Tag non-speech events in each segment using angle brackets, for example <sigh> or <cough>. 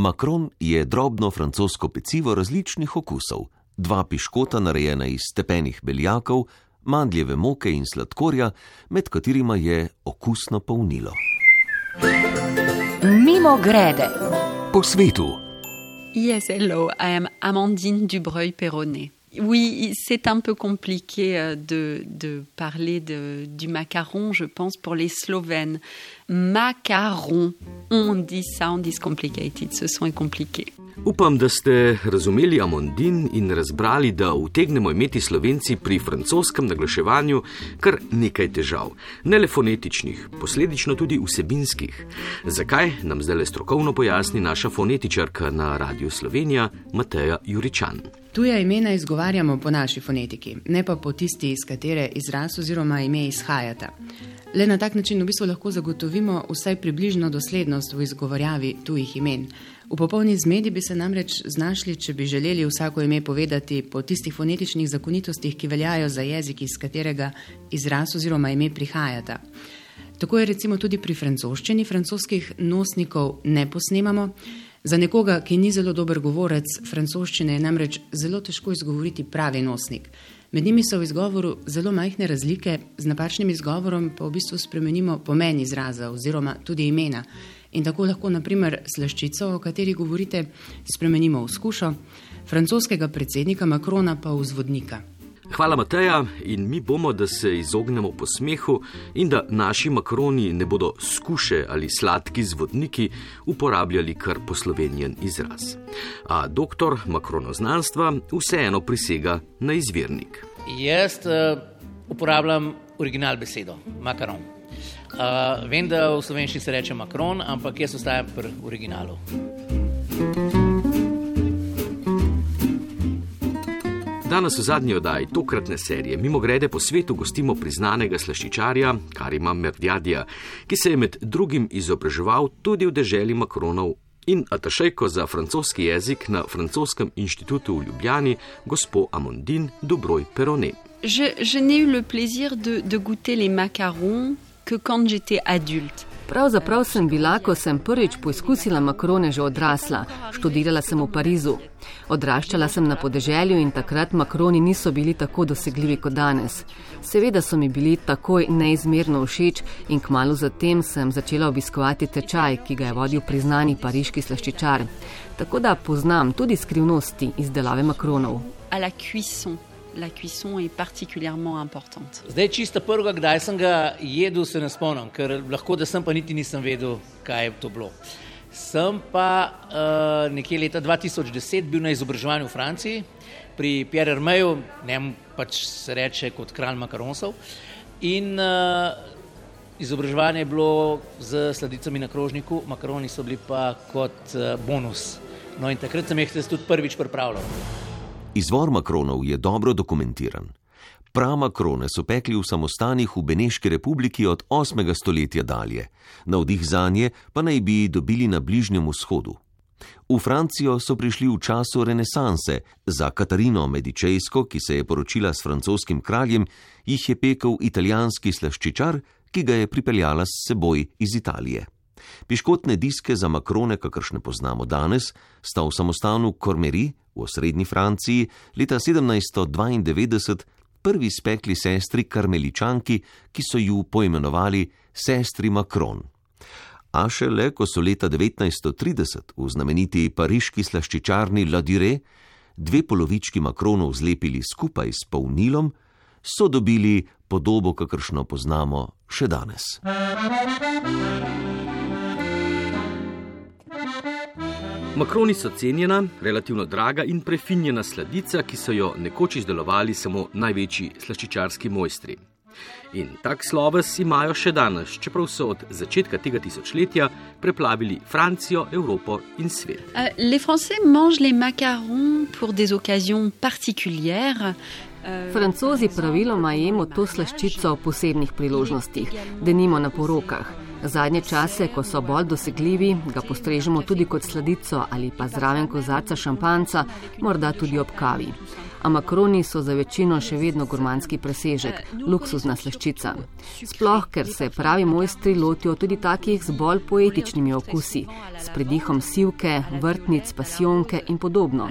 Makron je drobno francosko pecivo različnih okusov, dva piškota narejena iz stepenih beljakov, mandljeve moke in sladkorja, med katerima je okusno polnilo. Mimo grede. Po svetu. Yes, hello, I am Amandine Dubreuil-Perronnet. Oui, c'est un peu compliqué euh, de, parler de, du macaron, je pense, pour les Slovènes. Macaron, on dit ça, on dit complicated, ce son est compliqué. Upam, da ste razumeli Amondin in razbrali, da utegnemo imeti slovenci pri francoskem naglaševanju kar nekaj težav, ne le fonetičnih, posledično tudi vsebinskih. Zakaj nam zdaj le strokovno pojasni naša fonetičarka na Radiu Slovenija, Mateja Juričan. Tuja imena izgovarjamo po naši fonetiki, ne pa po tisti, iz katere izraz oziroma ime izhajata. Le na tak način v bistvu lahko zagotovimo vsaj približno doslednost v izgovarjavi tujih imen. V popolni zmedi bi se namreč znašli, če bi želeli vsako ime povedati po tistih fonetičnih zakonitostih, ki veljajo za jezik, iz katerega izraz oziroma ime prihajata. Tako je recimo tudi pri francoščini, francoskih nosnikov ne posnemamo. Za nekoga, ki ni zelo dober govorec francoščine, je namreč zelo težko izgovoriti pravi nosnik. Med njimi so v izgovoru zelo majhne razlike, z napačnim izgovorom pa v bistvu spremenimo pomen izraza oziroma tudi imena. In tako lahko, naprimer, slaščico, o kateri govorite, spremenimo v skušo, francoskega predsednika Makrona pa v zvodnika. Hvala, Mateja, in mi bomo, da se izognemo posmehu in da naši makroni ne bodo skuše ali sladki zvodniki uporabljali kar poslovenjen izraz. A doktor makronoznanstva vseeno prisega na izvirnik. Jaz uh, uporabljam original besedo, makaron. Uh, vem, da v slovenščini se reče makron, ampak jaz ostajam pri originalu. Danes v zadnji oddaji tokratne serije mimo grede po svetu gostimo priznanega slaščičarja Karima Merdjadija, ki se je med drugim izobraževal tudi v deželi Makronov in atašejko za francoski jezik na Francoskem inštitutu v Ljubljani, gospod Amondin Dubroj Perone. Je, je n'ai eu le plaisir de, de goûter les macarons que quand j'étais adulte. Pravzaprav sem bila, ko sem prvič poizkusila makrone, že odrasla. Študirala sem v Parizu. Odraščala sem na podeželju in takrat makroni niso bili tako dosegljivi kot danes. Seveda so mi bili takoj neizmerno všeč in kmalo zatem sem začela obiskovati tečaj, ki ga je vodil priznani pariški slaščičar. Tako da poznam tudi skrivnosti izdelave makronov. À la cuisson. La cuisson est particulièrement importante. Zdaj, čisto prvega, kdaj sem ga jedel, se ne spomnim, ker lahko da sem pa niti nisem vedel, kaj je to bilo. Sem pa uh, nekje leta 2010 bil na izobraževanju v Franciji pri Pierre Hermeju, njemu pač se reče kot kralj makaronsov. In uh, izobraževanje je bilo z sladicami na krožniku, makaroni so bili pa kot uh, bonus. No in takrat sem jih tudi prvič pripravljal. Izvor makronov je dobro dokumentiran. Pramakrone so pekli v samostanih v Beneški republiki od 8. stoletja dalje, navdih za nje pa naj bi dobili na Bližnjem vzhodu. V Francijo so prišli v času renesanse, za Katarino Medičejsko, ki se je poročila s francoskim kraljem, jih je pekel italijanski slaščičar, ki ga je pripeljala s seboj iz Italije. Piškotne diske za makrone, kakršne poznamo danes, sta v samostanu Kormeri v osrednji Franciji leta 1792 prvi spekli sestri karmeličanki, ki so ju poimenovali sestri Makron. A šele, ko so leta 1930 v znameniti pariški slaščičarni Ladire dve polovički Makronov zlepili skupaj s polnilom, so dobili podobo, kakršno poznamo še danes. Makroni so cenjena, relativno draga in prefinjena sladica, ki so jo nekoč izdelovali samo največji slaščičarski mojstri. In tak sloves imajo še danes, čeprav so od začetka tega tisočletja preplavili Francijo, Evropo in svet. Uh, les Français mangent les macarons pour des occasions particulières. Francozi praviloma jemo to slaščico v posebnih priložnostih, denimo na porokah. Zadnje čase, ko so bolj dosegljivi, ga postrežemo tudi kot sladico ali pa zraven kozarca šampanca, morda tudi ob kavi. A makroni so za večino še vedno gurmanski presežek, luksuzna sleščica. Sploh, ker se pravi mojstri lotijo tudi takih z bolj poetičnimi okusi, s predihom sivke, vrtnic, pasionke in podobno.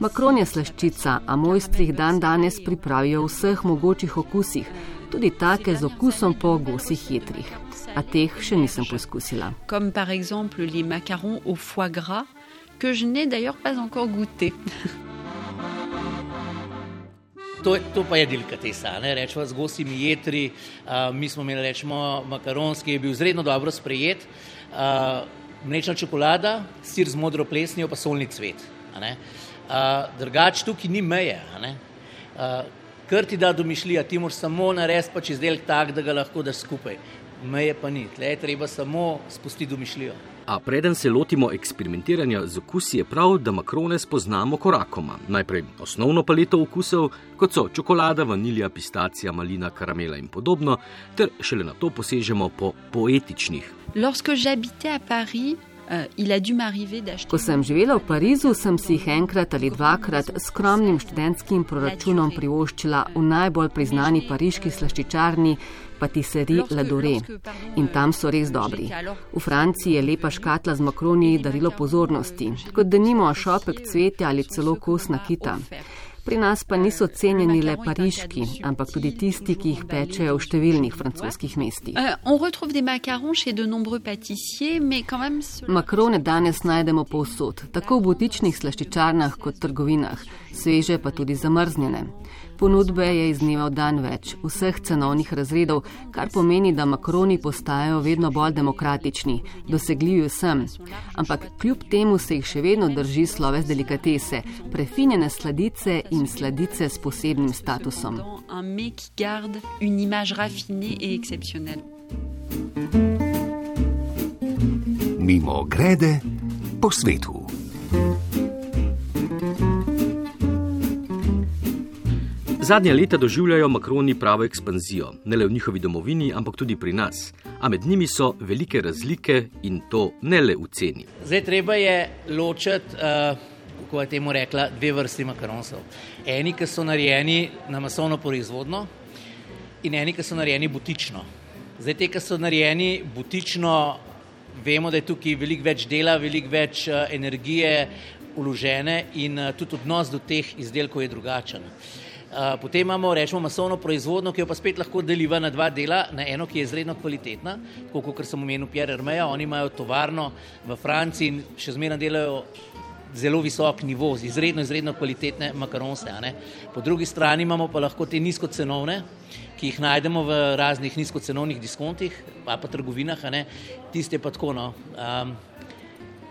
Makron je sleščica, a mojstri jih dan danes pripravijo v vseh mogočih okusih, tudi take z okusom po gosih hitrih. A teh še nisem poskusila. Par exemple les macarons au foie gras, que je n'ai d'ailleurs pas encore goûté. <laughs> To, to pa je delikatesa, ne rečemo z gosimi jedri. Uh, mi smo imeli, rečemo, makaronski, ki je bil izredno dobro sprejet. Uh, mlečna čokolada, sir z modro plesnijo, pa solni cvet. Uh, drugač tukaj ni meje. Uh, Ker ti da domišljija, ti moraš samo narediti pač izdelek tak, da ga lahko daš skupaj. Meje pa ni, tle je treba samo spustiti domišljijo. A preden se lotimo eksperimentiranja z okusi, je prav, da makrone spoznamo korakoma. Najprej osnovno paleto okusov, kot so čokolada, vanilija, pistacija, malina, karamela in podobno, ter šele na to posežemo po poetičnih. Lorsque j'habitais à Paris, uh, Ko sem živela v Parizu, sem si jih enkrat ali dvakrat skromnim študentskim proračunom privoščila v najbolj priznani pariški slaščičarni patisserie Ladore. In tam so res dobri. V Franciji je lepa škatla z makroni darilo pozornosti, kot da nimo šopek cvetja ali celo kos nakita. Pri nas pa niso cenjeni le pariški, ampak tudi tisti, ki jih pečejo v številnih francoskih mestih. Makrone danes najdemo povsod, tako v butičnih slaščičarnah kot trgovinah, sveže pa tudi zamrznjene. Ponudbe je iz dneva v dan več, vseh cenovnih razredov, kar pomeni, da makroni postajajo vedno bolj demokratični, dosegljivi vsem. Ampak kljub temu se jih še vedno drži sloves delikatese, prefinjene sladice in sladice s posebnim statusom. Mimo grede po svetu. Zadnja leta doživljajo makroni pravo ekspanzijo, ne le v njihovi domovini, ampak tudi pri nas. A med njimi so velike razlike in to ne le v ceni. Zdaj treba je ločiti, uh, kako je temu rekla, dve vrsti makaronsov. Eni, ki so narejeni na masovno proizvodno, in eni, ki so narejeni butično. Zdaj, te, ki so narejeni butično, vemo, da je tukaj veliko več dela, veliko več uh, energije in uh, tudi odnos do teh izdelkov je drugačen. Uh, potem imamo, rečemo, masovno proizvodno, ki jo pa spet lahko deliva na dva dela, na eno, ki je izredno kvalitetna, tako kot sem omenil Pierre Hermeja, oni imajo tovarno v Franciji in še zmeraj delajo zelo visok nivo, izredno, izredno kvalitetne makaronse. Po drugi strani imamo pa lahko te nizkocenovne, ki jih najdemo v raznih nizkocenovnih diskontih, pa pa trgovinah, tiste pa tako. No. Um,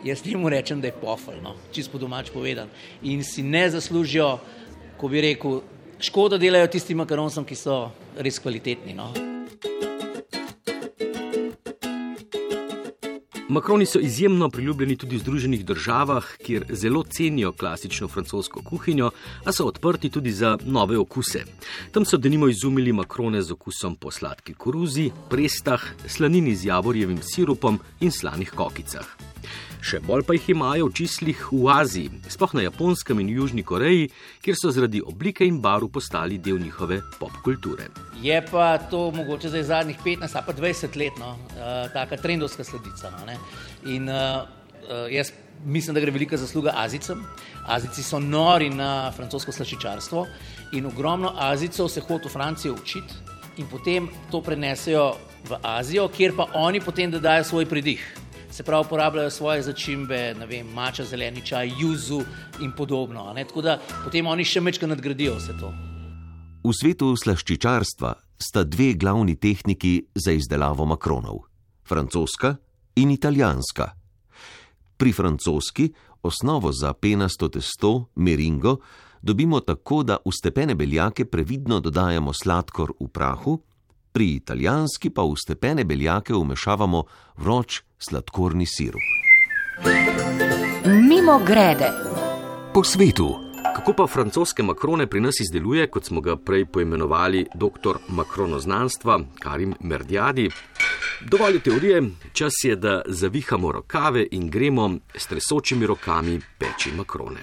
jaz temu rečem, da je pofalno, čisto domač povedan. In si ne zaslužijo, ko bi rekel, škodo delajo tistim makaronsom, ki so res kvalitetni. No. Makroni so izjemno priljubljeni tudi v Združenih državah, kjer zelo cenijo klasično francosko kuhinjo, a so odprti tudi za nove okuse. Tam so denimo izumili makrone z okusom po sladki koruzi, prestah, slanini z javorjevim sirupom in slanih kokicah še bolj pa jih imajo v čislih v Aziji, sploh na Japonskem in Južni Koreji, kjer so zaradi oblike in barv postali del njihove popkulture. Je pa to mogoče zdaj zadnjih 15 ali 20 let, no, uh, taka trendovska sledica. No, in uh, jaz mislim, da gre velika zasluga Azicem. Azici so nori na francosko slačičarstvo in ogromno Azicov se hodi v Francijo učiti in potem to prenesejo v Azijo, kjer pa oni potem dodajo svoj pridih se pravi, uporabljajo svoje začimbe, ne vem, mača, zeleni čaj, juzu in podobno. Tako da potem oni še večkrat nadgradijo vse to. V svetu slaščičarstva sta dve glavni tehniki za izdelavo makronov: francoska in italijanska. Pri francoski osnovo za penasto testo, meringo, dobimo tako, da v stepene beljake previdno dodajamo sladkor v prahu, pri italijanski pa v stepene beljake umešavamo vroč sladkorni sirup. Mimo grede po svetu. Kako pa francoske makrone pri nas izdeluje, kot smo ga prej poimenovali dr. makronoznanstva Karim Merdjadi? Dovolj teorije, čas je, da zavihamo rokave in gremo s tresočimi rokami peči makrone.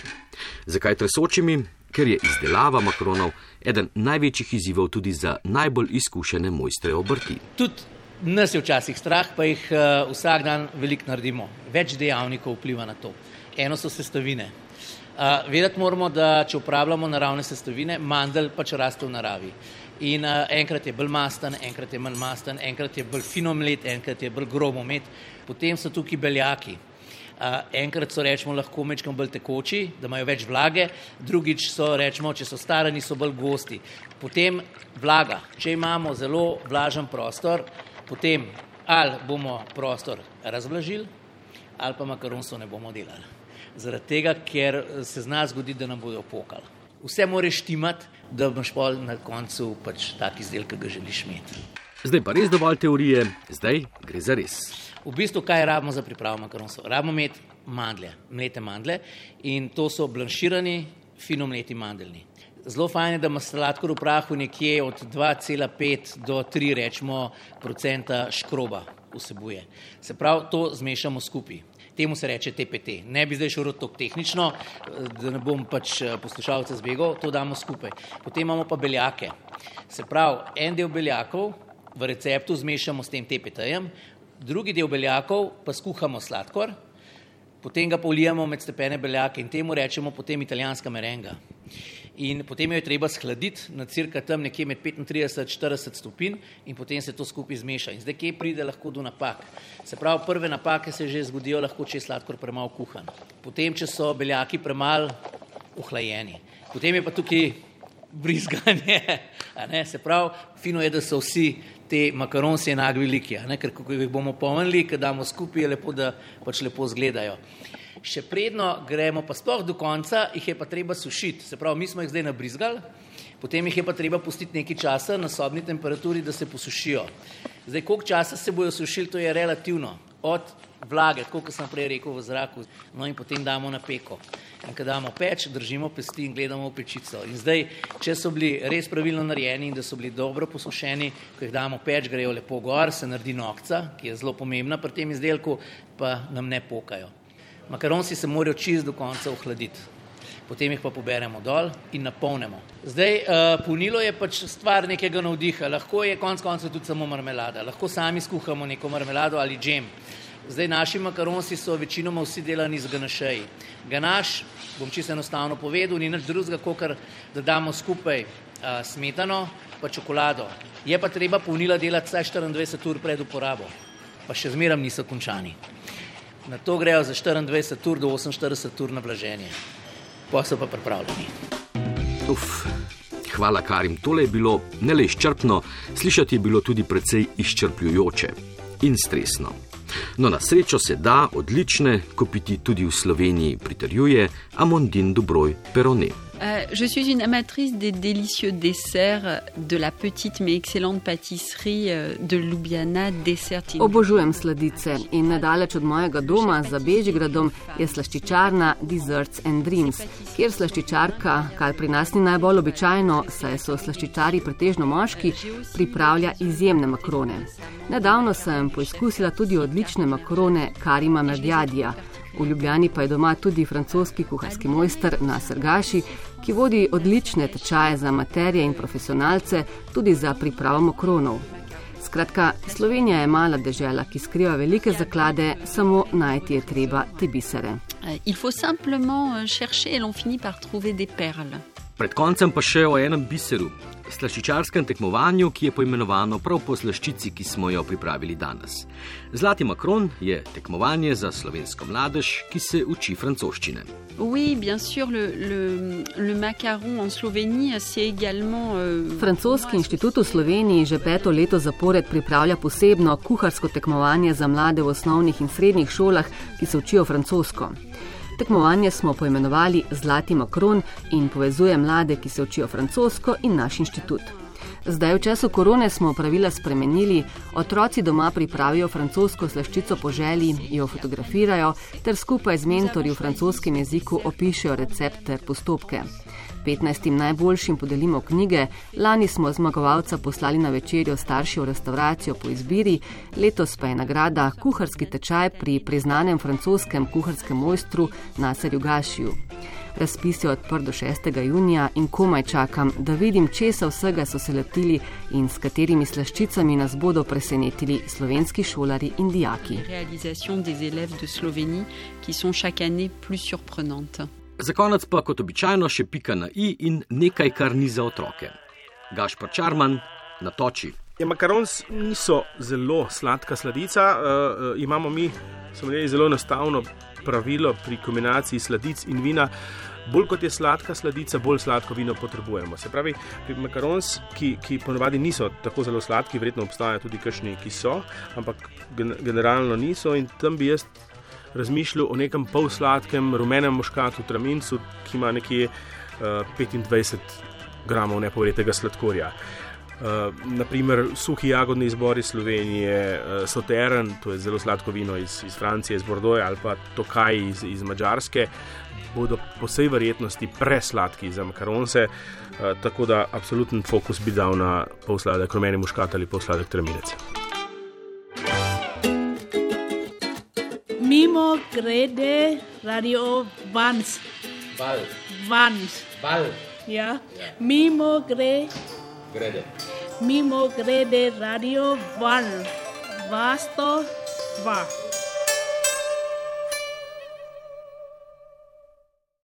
Zakaj tresočimi? Ker je izdelava makronov eden največjih izzivov tudi za najbolj izkušene mojstre obrti. Tudi nas je včasih strah, pa jih uh, vsak dan veliko naredimo. Več dejavnikov vpliva na to. Eno so sestavine. Uh, vedeti moramo, da če uporabljamo naravne sestavine, mandel pač raste v naravi. In uh, enkrat je bolj masten, enkrat je manj masten, enkrat je bolj finomlet, enkrat je bolj grobomet. Potem so tukaj beljaki. Enkrat so rečemo lahko mečkam bolj tekoči, da imajo več vlage, drugič so rečemo, če so starani, so bolj gosti. Potem vlaga. Če imamo zelo vlažen prostor, potem ali bomo prostor razvlažili, ali pa makaronstvo ne bomo delali. Zaradi tega, ker se zna zgoditi, da nam bodo pokali. Vse moraš štimati, da boš pa na koncu pač tak izdelek, ki ga želiš imeti. Zdaj pa res dovolj teorije, zdaj gre za res. V bistvu, kaj rabimo za pripravo makaronstva? Rabimo imeti mandle, mlete mandle in to so blanširani, fino mleti mandeljni. Zelo fajn je, da ima sladkor v prahu nekje od 2,5 do 3 rečemo procenta škroba vsebuje. Se pravi, to zmešamo skupaj. Temu se reče TPT. Ne bi zdaj šel tako tehnično, da ne bom pač poslušalce zbegal, to damo skupaj. Potem imamo pa beljake. Se pravi, en del beljakov v receptu zmešamo s tem TPT-jem, drugi del beljakov pa skuhamo sladkor, potem ga polijemo med stepene beljake in temu rečemo potem italijanska merenga. In potem jo je treba shladiti na cirka tam nekje med 35-40 stopinj in potem se to skupaj zmeša. In zdaj, kje pride lahko do napak? Se pravi, prve napake se že zgodijo lahko, če je sladkor premalo kuhan. Potem, če so beljaki premalo ohlajeni. Potem je pa tukaj <laughs> brizganje. Se pravi, fino je, da so vsi te makaronsi enako veliki, ker ko jih bomo pomnili, kad damo skupaj, je lepo, da pač lepo zgledajo še predno gremo pa sploh do konca, jih je pa treba sušiti. Se pravi, mi smo jih zdaj nabrizgali, potem jih je pa treba pustiti nekaj časa na sobni temperaturi, da se posušijo. Zdaj, koliko časa se bojo sušili, to je relativno. Od vlage, tako kot sem prej rekel, v zraku, no in potem damo na peko. In ko damo peč, držimo pesti in gledamo v pečico. In zdaj, če so bili res pravilno narejeni in da so bili dobro posušeni, ko jih damo peč, grejo lepo gor, se naredi nokca, ki je zelo pomembna pri tem izdelku, pa nam ne pokajo. Makaronci se morajo čist do konca ohladiti. Potem jih pa poberemo dol in napolnimo. Zdaj, uh, punilo je pač stvar nekega navdiha. Lahko je konc konca tudi samo marmelada. Lahko sami skuhamo neko marmelado ali džem. Zdaj, naši makaronci so večinoma vsi delani z ganašeji. Ganaš, bom čisto enostavno povedal, ni nič drugega, kot da damo skupaj uh, smetano pa čokolado. Je pa treba punila delati vsaj 24 ur pred uporabo, pa še zmeram niso končani. Na to grejo za 24 ur do 48 ur na blaženje. Pa so pa pripravljeni. Uf, hvala, Karim. Tole je bilo ne le izčrpno, slišati je bilo tudi precej izčrpljujoče in stresno. No, na srečo se da odlične kupiti tudi v Sloveniji, pritrjuje Amondin Dubroj Peronet. Euh, je suis une amatrice des délicieux desserts de la petite mais excellente pâtisserie euh, de Ljubljana Dessertin. Obožujem sladice in nedaleč od mojega doma za Bežigradom je slaščičarna Desserts and Dreams, kjer slaščičarka, kar pri nas ni najbolj običajno, saj so slaščičari pretežno moški, pripravlja izjemne makrone. Nedavno sem poizkusila tudi odlične makrone Karima Merdjadija. V Ljubljani pa je doma tudi francoski kuharski mojster Nasr Gaši, ki vodi odlične tečaje za materije in profesionalce, tudi za pripravo makronov. Skratka, Slovenija je mala dežela, ki skriva velike zaklade, samo najti je treba te bisere. Il faut simplement euh, chercher et l'on finit par trouver des perles. Pred koncem pa še o enem biseru, slaščičarskem tekmovanju, ki je poimenovano prav po slaščici, ki smo jo pripravili danes. Zlati Makron je tekmovanje za slovensko mladež, ki se uči francoščine. Oui, bien sûr, le, le, le macaron en Sloveniji c'est également. Euh, Francoski inštitut v Sloveniji že peto leto zapored pripravlja posebno kuharsko tekmovanje za mlade v osnovnih in srednjih šolah, ki se učijo francosko. Tekmovanje smo poimenovali Zlati Makron in povezuje mlade, ki se učijo francosko in naš inštitut. Zdaj, v času korone, smo pravila spremenili, otroci doma pripravijo francosko slaščico po želji, jo fotografirajo ter skupaj z mentorji v francoskem jeziku opišajo recept ter postopke. 15 najboljšim podelimo knjige, lani smo zmagovalca poslali na večerjo starši v restauracijo po izbiri, letos pa je nagrada kuharski tečaj pri priznanem francoskem kuharskem mojstru Naserju Gašiju. Razpis je odprt do 6. junija in komaj čakam, da vidim, česa vsega so se letili in s katerimi slaščicami nas bodo presenetili slovenski šolari in dijaki. Za konec pa kot običajno še pika na i in nekaj, kar ni za otroke. Gašpor Čarman na toči. Ja, makarons niso zelo sladka sladica. Uh, imamo mi, smo imeli zelo enostavno pravilo pri kombinaciji sladic in vina. Bolj kot je sladka sladica, bolj sladko vino potrebujemo. Se pravi, pri makarons, ki, ki ponovadi niso tako zelo sladki, verjetno obstajajo tudi kakšni, ki so, ampak generalno niso. In tam bi jaz razmišljal o nekem pol sladkem, rumenem moškatu, tramincu, ki ima nekje uh, 25 gramov nepovretega sladkorja. Uh, naprimer, suhi jagodni izbor iz Slovenije, uh, Soteren, to je zelo sladko vino iz, iz Francije, iz Bordeaux ali pa Tokaj iz, iz Mačarske, bodo po vsej verjetnosti presladki za makaronce, uh, tako da absoluten fokus bi dal na pol sladek rumeni muškat ali pol sladek grede radio Vans. Bal. Vans. Bal. Ja. Mimo grede. Grede. Mimo grede radio Van. Vasto. Va.